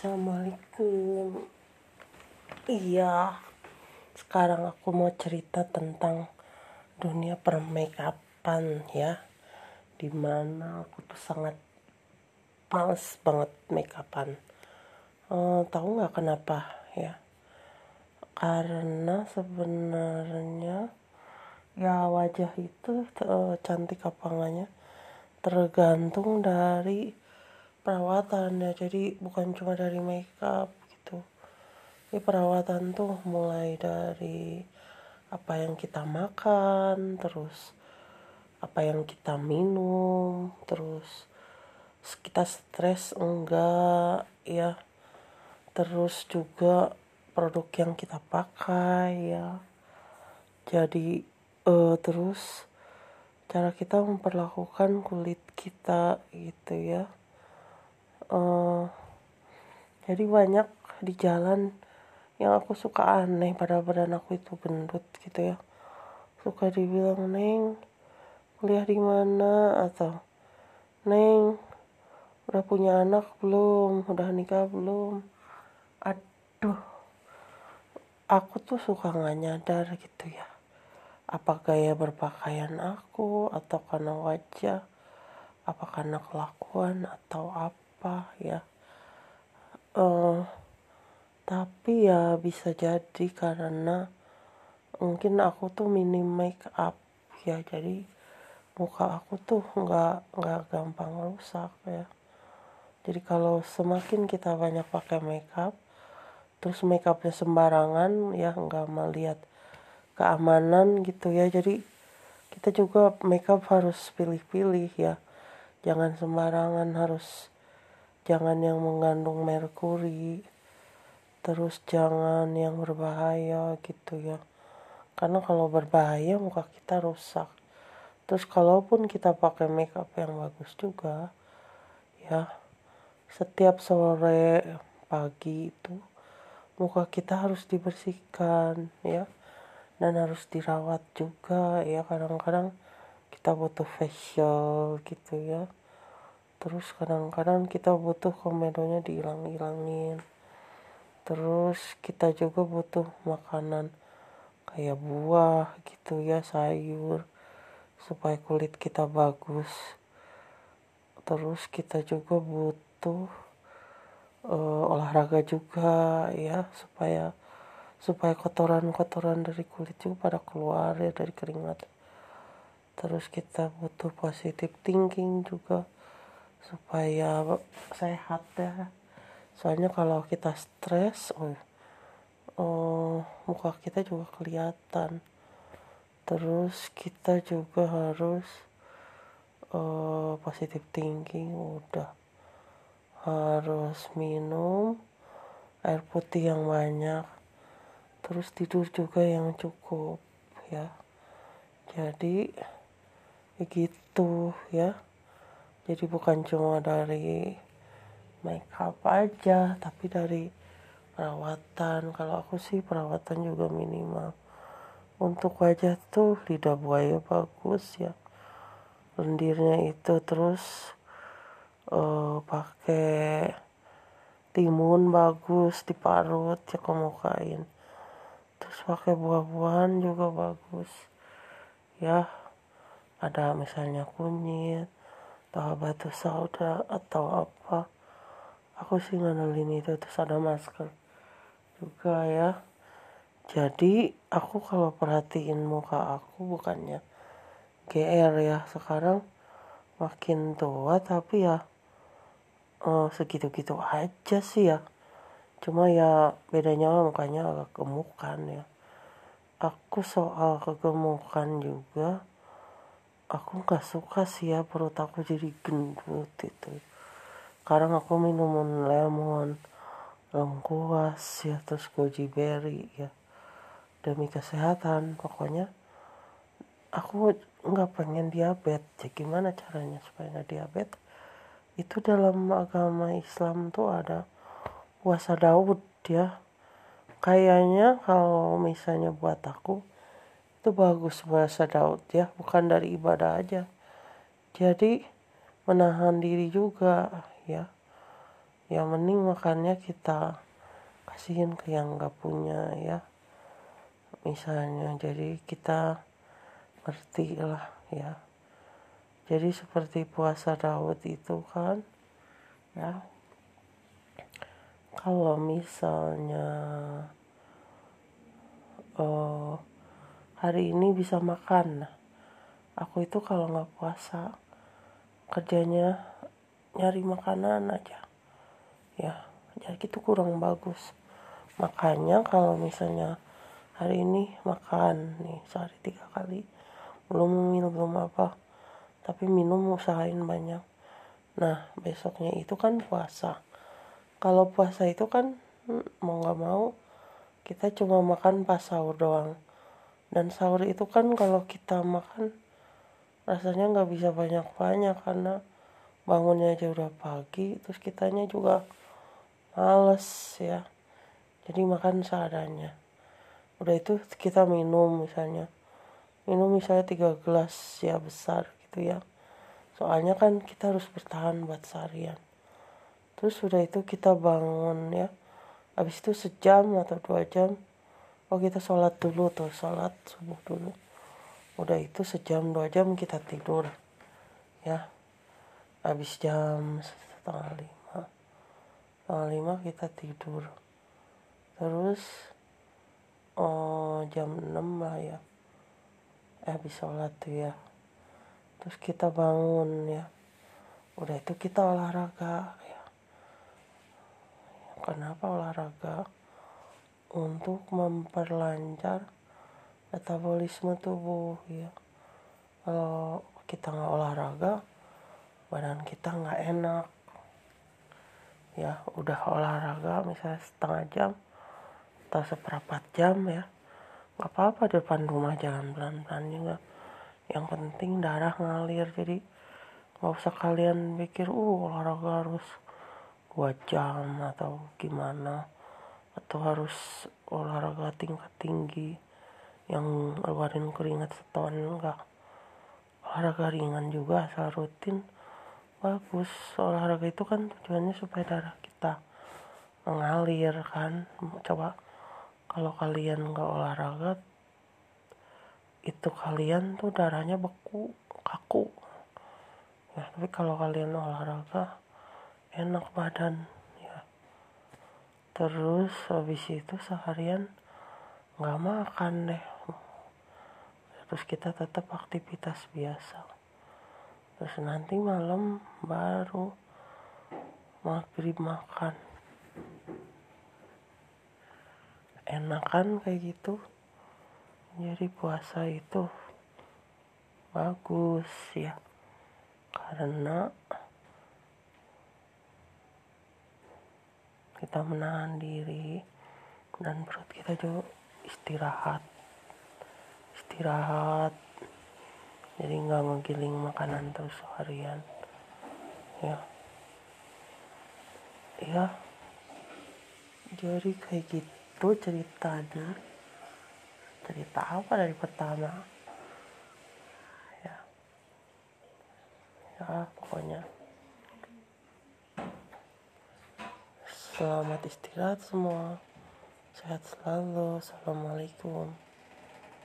Assalamualaikum. Iya, sekarang aku mau cerita tentang dunia permakeupan ya. Di mana aku tuh sangat males banget makeupan. Uh, tahu nggak kenapa ya? Karena sebenarnya ya wajah itu uh, cantik apa enggaknya tergantung dari perawatan ya jadi bukan cuma dari makeup gitu. Ini perawatan tuh mulai dari apa yang kita makan terus apa yang kita minum terus kita stres enggak ya. Terus juga produk yang kita pakai ya. Jadi uh, terus cara kita memperlakukan kulit kita gitu ya uh, jadi banyak di jalan yang aku suka aneh pada badan aku itu gendut gitu ya. Suka dibilang neng kuliah di mana? Atau neng udah punya anak belum? Udah nikah belum? Aduh aku tuh suka nggak nyadar gitu ya. Apa gaya berpakaian aku atau karena wajah apa karena kelakuan atau apa apa ya. Uh, tapi ya bisa jadi karena mungkin aku tuh minim make up ya. Jadi muka aku tuh nggak nggak gampang rusak ya. Jadi kalau semakin kita banyak pakai make up terus make upnya sembarangan ya nggak melihat keamanan gitu ya. Jadi kita juga make up harus pilih-pilih ya. Jangan sembarangan harus jangan yang mengandung merkuri. Terus jangan yang berbahaya gitu ya. Karena kalau berbahaya muka kita rusak. Terus kalaupun kita pakai makeup yang bagus juga ya setiap sore pagi itu muka kita harus dibersihkan ya. Dan harus dirawat juga ya. Kadang-kadang kita butuh facial gitu ya terus kadang-kadang kita butuh komedonya dihilang-hilangin. Terus kita juga butuh makanan kayak buah gitu ya sayur supaya kulit kita bagus. Terus kita juga butuh uh, olahraga juga ya supaya supaya kotoran-kotoran dari kulit juga pada keluar ya dari keringat. Terus kita butuh positive thinking juga supaya sehat ya. Soalnya kalau kita stres oh, oh muka kita juga kelihatan. Terus kita juga harus uh, positive thinking udah. Harus minum air putih yang banyak terus tidur juga yang cukup ya. Jadi begitu ya jadi bukan cuma dari makeup aja tapi dari perawatan. Kalau aku sih perawatan juga minimal. Untuk wajah tuh lidah buaya bagus ya. Lendirnya itu terus uh, pakai timun bagus diparut ya kemukain terus pakai buah-buahan juga bagus. Ya ada misalnya kunyit atau batu sauda atau apa? Aku sih nganalin itu terus ada masker juga ya. Jadi aku kalau perhatiin muka aku bukannya GR ya. Sekarang makin tua tapi ya oh, segitu-gitu aja sih ya. Cuma ya bedanya mukanya agak gemukan ya. Aku soal kegemukan juga aku nggak suka sih ya perut aku jadi gendut itu. Karena aku minum lemon lengkuas ya terus goji berry ya. Demi kesehatan pokoknya aku nggak pengen diabetes. Ya gimana caranya supaya nggak diabetes? Itu dalam agama Islam tuh ada puasa Daud ya. Kayaknya kalau misalnya buat aku itu bagus bahasa Daud ya. Bukan dari ibadah aja. Jadi menahan diri juga ya. Ya mending makannya kita kasihin ke yang nggak punya ya. Misalnya jadi kita ngerti lah ya. Jadi seperti puasa Daud itu kan ya. Kalau misalnya uh, hari ini bisa makan. Nah aku itu kalau nggak puasa kerjanya nyari makanan aja. Ya jadi itu kurang bagus. Makanya kalau misalnya hari ini makan nih sehari tiga kali belum minum belum apa tapi minum usahain banyak. Nah besoknya itu kan puasa. Kalau puasa itu kan hmm, mau nggak mau kita cuma makan pas sahur doang dan sahur itu kan kalau kita makan rasanya nggak bisa banyak-banyak karena bangunnya aja udah pagi terus kitanya juga males ya. Jadi makan seadanya. Udah itu kita minum misalnya. Minum misalnya tiga gelas ya besar gitu ya. Soalnya kan kita harus bertahan buat seharian. Terus udah itu kita bangun ya. Habis itu sejam atau dua jam oh kita sholat dulu tuh sholat subuh dulu. Udah itu sejam dua jam kita tidur ya. Habis jam setengah lima. Setengah lima kita tidur. Terus oh, jam 6 lah ya. Eh habis sholat tuh ya. Terus kita bangun ya. Udah itu kita olahraga ya. Kenapa olahraga untuk memperlancar metabolisme tubuh ya. Kalau kita nggak olahraga badan kita nggak enak. Ya udah olahraga misalnya setengah jam atau seperempat jam ya. Nggak apa-apa depan rumah jalan pelan-pelan juga. Yang penting darah ngalir jadi nggak usah kalian pikir uh olahraga harus dua jam atau gimana atau harus olahraga tingkat tinggi yang ngeluarin keringat seton enggak. Olahraga ringan juga asal rutin. Bagus olahraga itu kan tujuannya supaya darah kita mengalir kan. Coba kalau kalian nggak olahraga itu kalian tuh darahnya beku kaku. Ya tapi kalau kalian olahraga enak badan terus habis itu seharian nggak makan deh. Terus kita tetap aktivitas biasa. Terus nanti malam baru maghrib makan. Enak kan kayak gitu. Jadi puasa itu bagus ya. Karena kita menahan diri dan perut kita juga istirahat. Istirahat. Jadi nggak menggiling makanan terus harian ya. Ya. Jadi kayak gitu ceritanya cerita apa dari pertama? Ya. Ya pokoknya selamat istirahat semua. Sehat selalu. Assalamualaikum